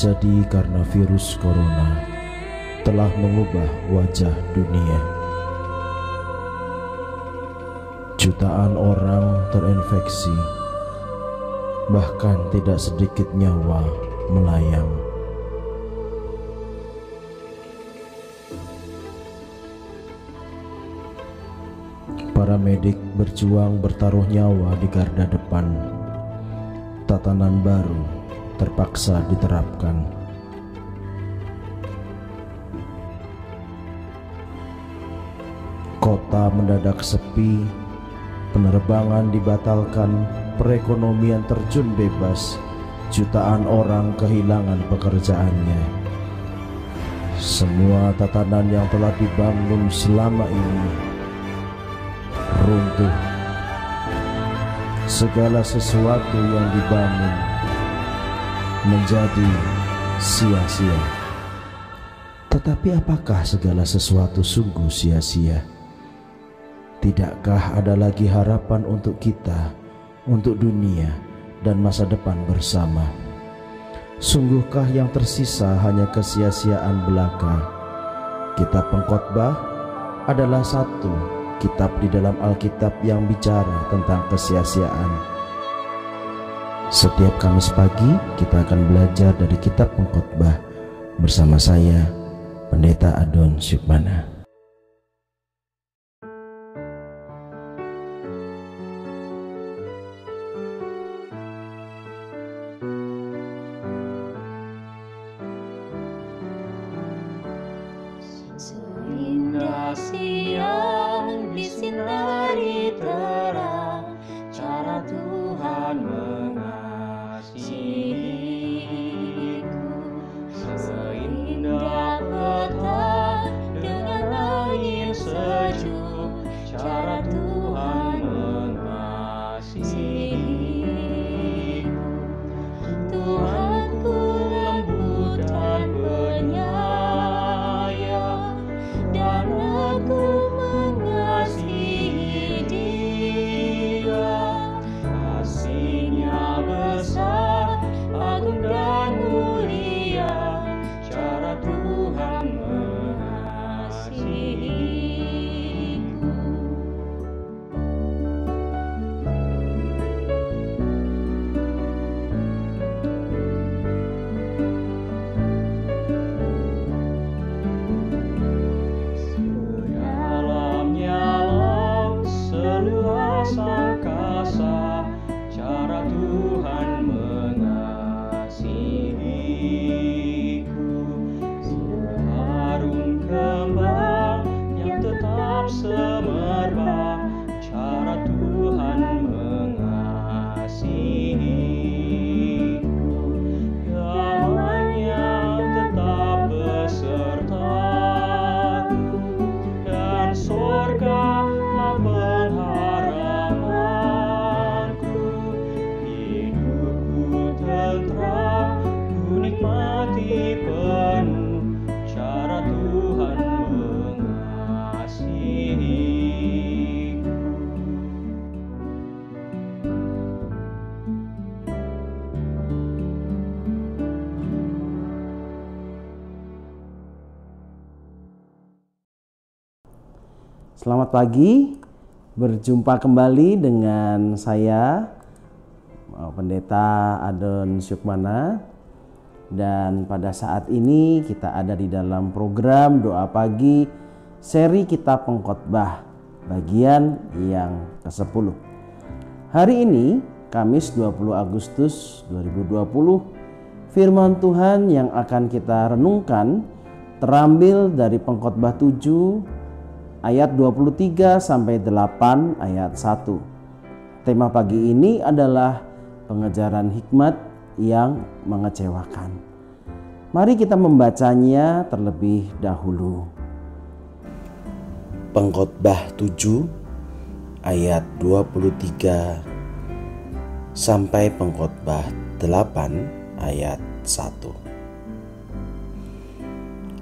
terjadi karena virus corona telah mengubah wajah dunia. Jutaan orang terinfeksi, bahkan tidak sedikit nyawa melayang. Para medik berjuang bertaruh nyawa di garda depan. Tatanan baru terpaksa diterapkan. Kota mendadak sepi, penerbangan dibatalkan, perekonomian terjun bebas, jutaan orang kehilangan pekerjaannya. Semua tatanan yang telah dibangun selama ini runtuh. Segala sesuatu yang dibangun menjadi sia-sia. Tetapi apakah segala sesuatu sungguh sia-sia? Tidakkah ada lagi harapan untuk kita, untuk dunia, dan masa depan bersama? Sungguhkah yang tersisa hanya kesia-siaan belaka? Kitab Pengkhotbah adalah satu kitab di dalam Alkitab yang bicara tentang kesia-siaan. Setiap Kamis pagi kita akan belajar dari kitab Pengkhotbah bersama saya, Pendeta Adon Syukmana. Selamat pagi, berjumpa kembali dengan saya eh, Pendeta Adon Syukmana dan pada saat ini kita ada di dalam program doa pagi seri Kitab Pengkhotbah bagian yang ke-10. Hari ini Kamis 20 Agustus 2020 firman Tuhan yang akan kita renungkan terambil dari Pengkhotbah 7 ayat 23 sampai 8 ayat 1. Tema pagi ini adalah pengejaran hikmat yang mengecewakan. Mari kita membacanya terlebih dahulu. Pengkhotbah 7 ayat 23 sampai pengkhotbah 8 ayat 1.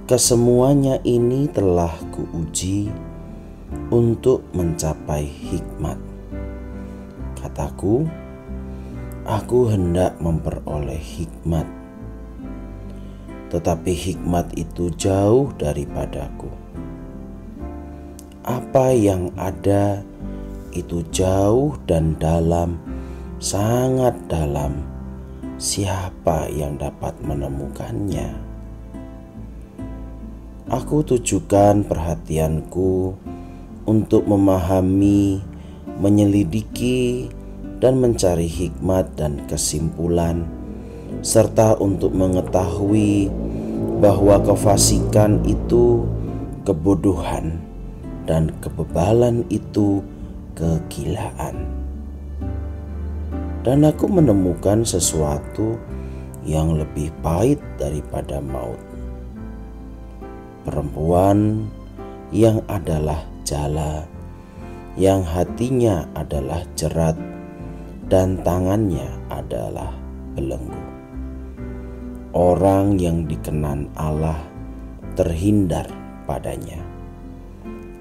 Kesemuanya ini telah kuuji untuk mencapai hikmat. Kataku, aku hendak memperoleh hikmat. tetapi hikmat itu jauh daripadaku. Apa yang ada itu jauh dan dalam, sangat dalam. Siapa yang dapat menemukannya? Aku tujukan perhatianku untuk memahami, menyelidiki, dan mencari hikmat dan kesimpulan, serta untuk mengetahui bahwa kefasikan itu kebodohan dan kebebalan itu kegilaan. Dan aku menemukan sesuatu yang lebih pahit daripada maut. Perempuan yang adalah jala, yang hatinya adalah jerat, dan tangannya adalah belenggu. Orang yang dikenan Allah terhindar padanya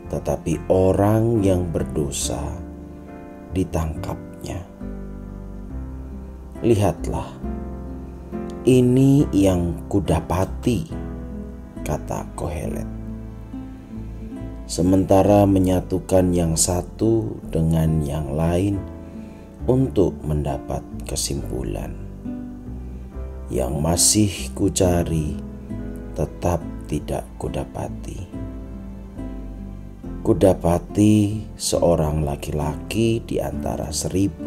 tetapi orang yang berdosa ditangkapnya. Lihatlah, ini yang kudapati, kata Kohelet. Sementara menyatukan yang satu dengan yang lain untuk mendapat kesimpulan. Yang masih kucari tetap tidak kudapati kudapati seorang laki-laki di antara seribu,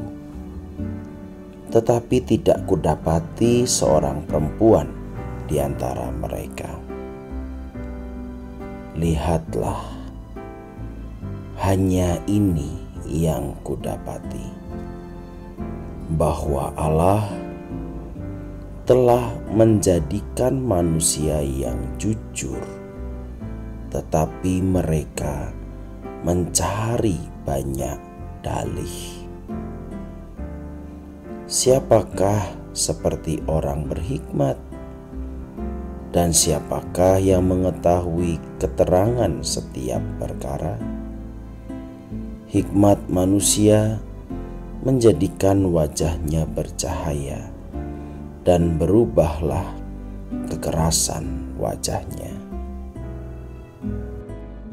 tetapi tidak kudapati seorang perempuan di antara mereka. Lihatlah, hanya ini yang kudapati, bahwa Allah telah menjadikan manusia yang jujur, tetapi mereka mencari banyak dalih. Siapakah seperti orang berhikmat, dan siapakah yang mengetahui keterangan setiap perkara? Hikmat manusia menjadikan wajahnya bercahaya, dan berubahlah kekerasan wajahnya.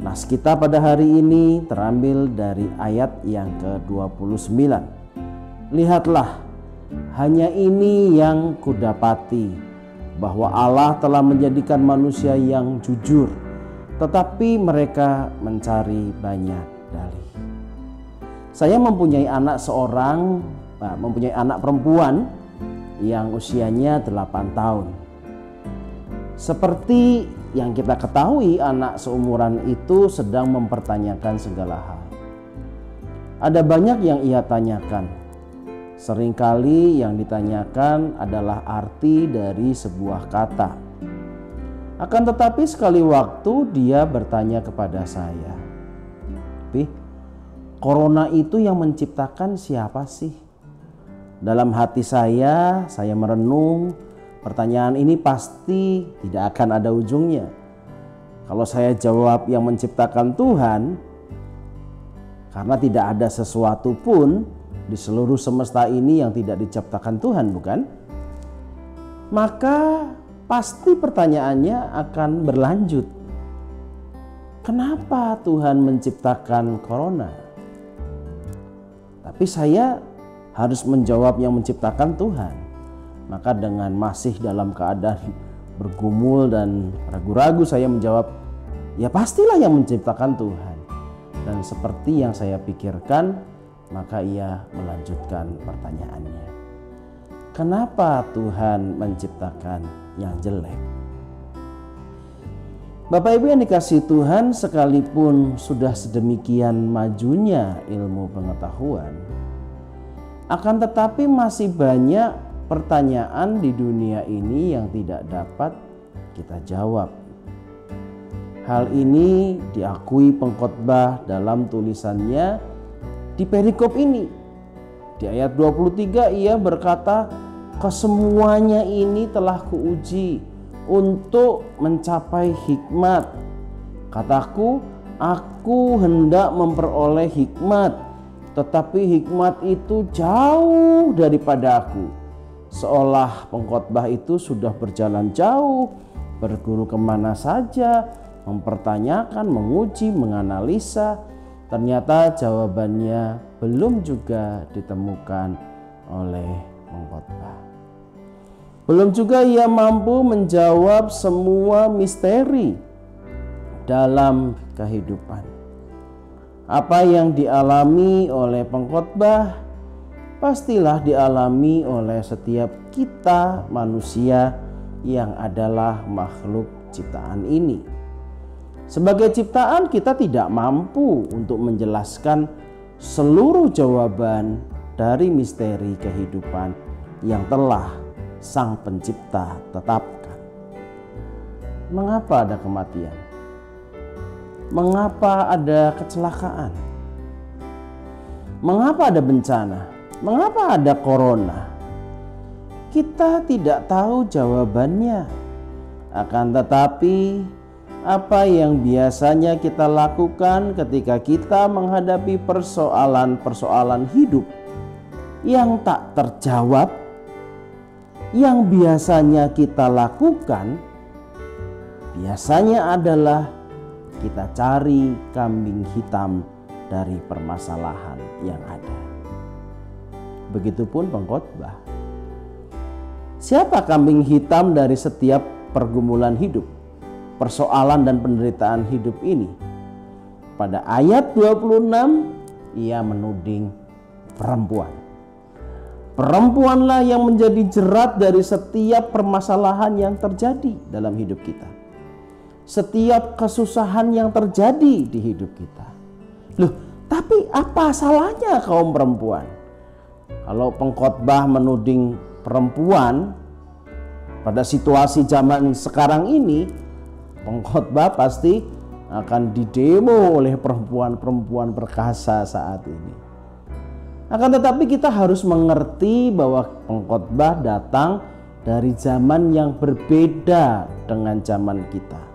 Nas kita pada hari ini terambil dari ayat yang ke-29. Lihatlah, hanya ini yang kudapati bahwa Allah telah menjadikan manusia yang jujur, tetapi mereka mencari banyak dalih. Saya mempunyai anak seorang, nah, mempunyai anak perempuan yang usianya 8 tahun. Seperti yang kita ketahui anak seumuran itu sedang mempertanyakan segala hal. Ada banyak yang ia tanyakan. Seringkali yang ditanyakan adalah arti dari sebuah kata. Akan tetapi sekali waktu dia bertanya kepada saya, "Pi, corona itu yang menciptakan siapa sih?" Dalam hati saya, saya merenung Pertanyaan ini pasti tidak akan ada ujungnya. Kalau saya jawab yang menciptakan Tuhan, karena tidak ada sesuatu pun di seluruh semesta ini yang tidak diciptakan Tuhan, bukan? Maka pasti pertanyaannya akan berlanjut. Kenapa Tuhan menciptakan corona? Tapi saya harus menjawab yang menciptakan Tuhan. Maka dengan masih dalam keadaan bergumul dan ragu-ragu saya menjawab, ya pastilah yang menciptakan Tuhan. Dan seperti yang saya pikirkan, maka ia melanjutkan pertanyaannya. Kenapa Tuhan menciptakan yang jelek? Bapak Ibu yang dikasih Tuhan sekalipun sudah sedemikian majunya ilmu pengetahuan akan tetapi masih banyak pertanyaan di dunia ini yang tidak dapat kita jawab. Hal ini diakui pengkhotbah dalam tulisannya di perikop ini. Di ayat 23 ia berkata, "Kesemuanya ini telah kuuji untuk mencapai hikmat." Kataku, "Aku hendak memperoleh hikmat, tetapi hikmat itu jauh daripada aku." seolah pengkhotbah itu sudah berjalan jauh berguru ke mana saja, mempertanyakan, menguji, menganalisa. Ternyata jawabannya belum juga ditemukan oleh pengkhotbah. Belum juga ia mampu menjawab semua misteri dalam kehidupan. Apa yang dialami oleh pengkhotbah pastilah dialami oleh setiap kita manusia yang adalah makhluk ciptaan ini. Sebagai ciptaan, kita tidak mampu untuk menjelaskan seluruh jawaban dari misteri kehidupan yang telah Sang Pencipta tetapkan. Mengapa ada kematian? Mengapa ada kecelakaan? Mengapa ada bencana? Mengapa ada corona? Kita tidak tahu jawabannya. Akan tetapi, apa yang biasanya kita lakukan ketika kita menghadapi persoalan-persoalan hidup yang tak terjawab, yang biasanya kita lakukan, biasanya adalah kita cari kambing hitam dari permasalahan yang ada. Begitupun pengkhotbah. Siapa kambing hitam dari setiap pergumulan hidup? persoalan dan penderitaan hidup ini. Pada ayat 26 ia menuding perempuan. Perempuanlah yang menjadi jerat dari setiap permasalahan yang terjadi dalam hidup kita. Setiap kesusahan yang terjadi di hidup kita. Loh, tapi apa salahnya kaum perempuan? Kalau pengkhotbah menuding perempuan pada situasi zaman sekarang ini, pengkhotbah pasti akan didemo oleh perempuan-perempuan perkasa saat ini. Akan tetapi kita harus mengerti bahwa pengkhotbah datang dari zaman yang berbeda dengan zaman kita.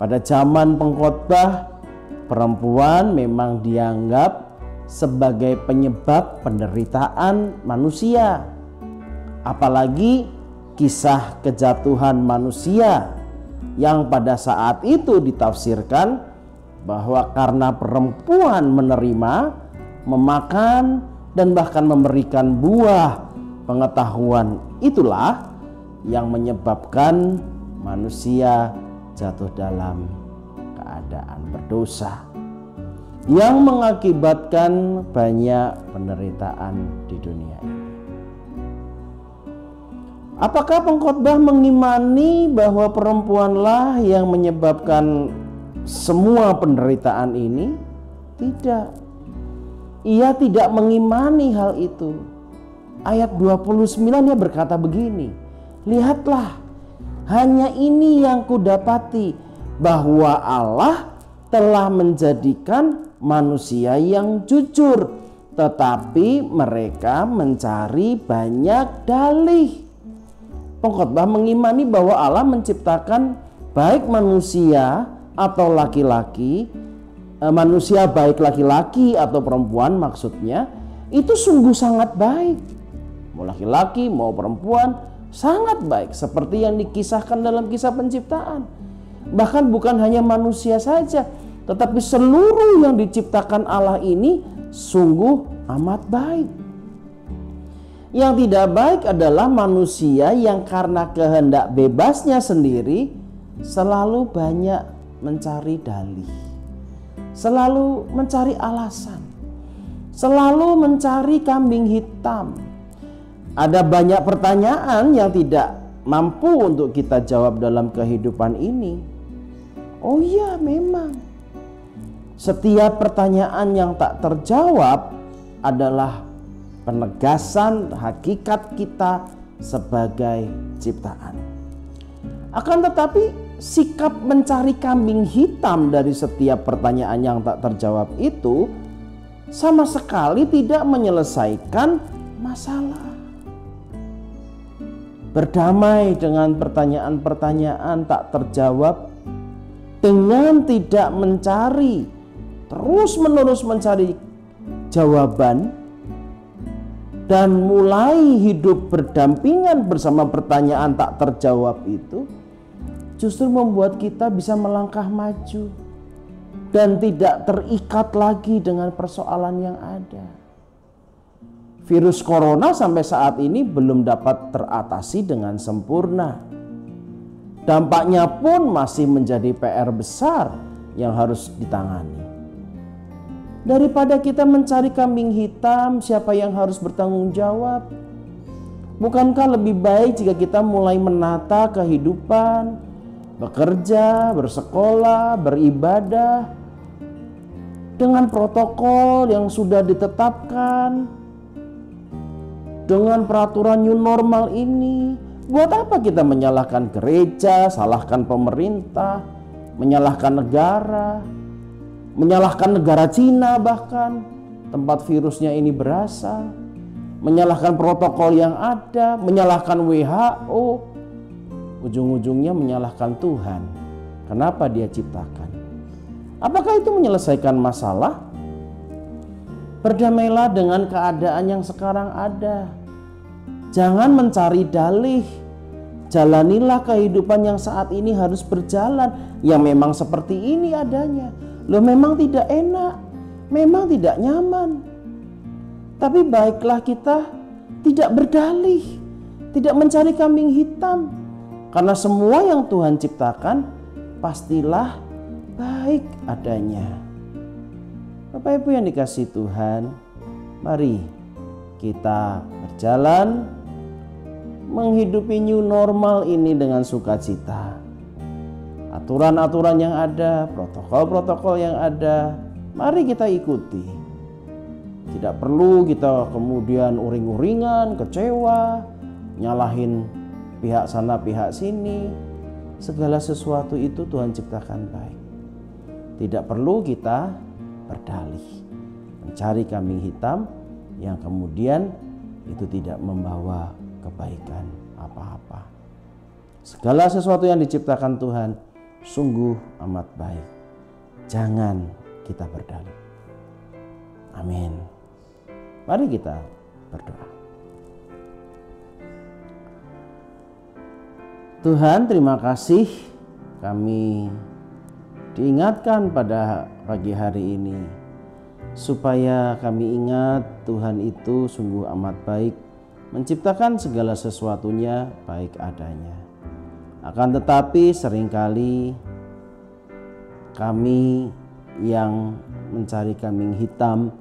Pada zaman pengkhotbah, perempuan memang dianggap sebagai penyebab penderitaan manusia. Apalagi kisah kejatuhan manusia yang pada saat itu ditafsirkan bahwa karena perempuan menerima, memakan, dan bahkan memberikan buah pengetahuan itulah yang menyebabkan manusia jatuh dalam keadaan berdosa yang mengakibatkan banyak penderitaan di dunia ini. Apakah pengkhotbah mengimani bahwa perempuanlah yang menyebabkan semua penderitaan ini? Tidak. Ia tidak mengimani hal itu. Ayat 29 dia berkata begini, Lihatlah, hanya ini yang kudapati bahwa Allah telah menjadikan manusia yang jujur, tetapi mereka mencari banyak dalih pengkhotbah mengimani bahwa Allah menciptakan baik manusia atau laki-laki, eh, manusia baik laki-laki atau perempuan maksudnya, itu sungguh sangat baik. Mau laki-laki, mau perempuan, sangat baik seperti yang dikisahkan dalam kisah penciptaan. Bahkan bukan hanya manusia saja, tetapi seluruh yang diciptakan Allah ini sungguh amat baik. Yang tidak baik adalah manusia yang karena kehendak bebasnya sendiri selalu banyak mencari dalih. Selalu mencari alasan. Selalu mencari kambing hitam. Ada banyak pertanyaan yang tidak mampu untuk kita jawab dalam kehidupan ini. Oh iya, memang. Setiap pertanyaan yang tak terjawab adalah penegasan hakikat kita sebagai ciptaan. Akan tetapi sikap mencari kambing hitam dari setiap pertanyaan yang tak terjawab itu sama sekali tidak menyelesaikan masalah. Berdamai dengan pertanyaan-pertanyaan tak terjawab dengan tidak mencari terus-menerus mencari jawaban dan mulai hidup berdampingan bersama pertanyaan tak terjawab itu, justru membuat kita bisa melangkah maju dan tidak terikat lagi dengan persoalan yang ada. Virus corona sampai saat ini belum dapat teratasi dengan sempurna. Dampaknya pun masih menjadi PR besar yang harus ditangani. Daripada kita mencari kambing hitam, siapa yang harus bertanggung jawab? Bukankah lebih baik jika kita mulai menata kehidupan, bekerja, bersekolah, beribadah dengan protokol yang sudah ditetapkan, dengan peraturan new normal ini? Buat apa kita menyalahkan gereja, salahkan pemerintah, menyalahkan negara? menyalahkan negara Cina bahkan tempat virusnya ini berasal, menyalahkan protokol yang ada, menyalahkan WHO, ujung-ujungnya menyalahkan Tuhan. Kenapa dia ciptakan? Apakah itu menyelesaikan masalah? Berdamailah dengan keadaan yang sekarang ada. Jangan mencari dalih. Jalanilah kehidupan yang saat ini harus berjalan, yang memang seperti ini adanya Loh memang tidak enak, memang tidak nyaman. Tapi baiklah kita tidak berdalih, tidak mencari kambing hitam. Karena semua yang Tuhan ciptakan pastilah baik adanya. Bapak Ibu yang dikasih Tuhan, mari kita berjalan menghidupi new normal ini dengan sukacita aturan-aturan yang ada, protokol-protokol yang ada, mari kita ikuti. Tidak perlu kita kemudian uring-uringan, kecewa, nyalahin pihak sana, pihak sini. Segala sesuatu itu Tuhan ciptakan baik. Tidak perlu kita berdalih, mencari kambing hitam yang kemudian itu tidak membawa kebaikan apa-apa. Segala sesuatu yang diciptakan Tuhan sungguh amat baik. Jangan kita berdalih. Amin. Mari kita berdoa. Tuhan, terima kasih kami diingatkan pada pagi hari ini supaya kami ingat Tuhan itu sungguh amat baik menciptakan segala sesuatunya baik adanya. Akan tetapi sering kali kami yang mencari kambing hitam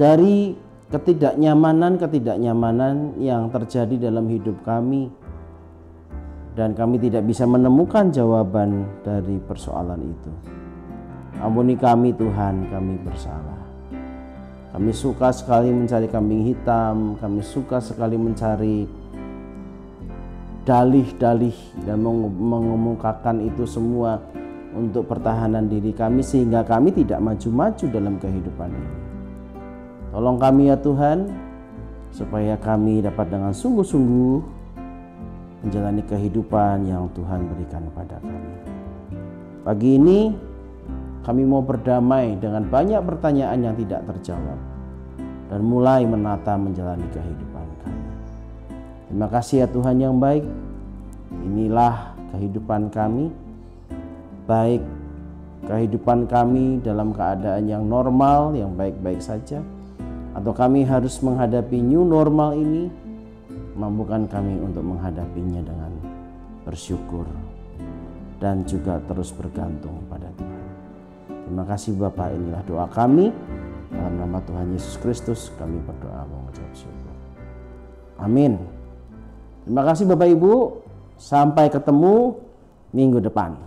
dari ketidaknyamanan-ketidaknyamanan yang terjadi dalam hidup kami dan kami tidak bisa menemukan jawaban dari persoalan itu. Ampuni kami Tuhan, kami bersalah. Kami suka sekali mencari kambing hitam, kami suka sekali mencari dalih-dalih dan mengumumkakan itu semua untuk pertahanan diri kami sehingga kami tidak maju-maju dalam kehidupan ini. Tolong kami ya Tuhan supaya kami dapat dengan sungguh-sungguh menjalani kehidupan yang Tuhan berikan kepada kami. Pagi ini kami mau berdamai dengan banyak pertanyaan yang tidak terjawab dan mulai menata menjalani kehidupan. Terima kasih ya Tuhan yang baik. Inilah kehidupan kami. Baik kehidupan kami dalam keadaan yang normal, yang baik-baik saja. Atau kami harus menghadapi new normal ini. Mampukan kami untuk menghadapinya dengan bersyukur. Dan juga terus bergantung. Terima kasih Bapak inilah doa kami. Dalam nama Tuhan Yesus Kristus kami berdoa mengucap syukur. Amin. Terima kasih Bapak Ibu. Sampai ketemu minggu depan.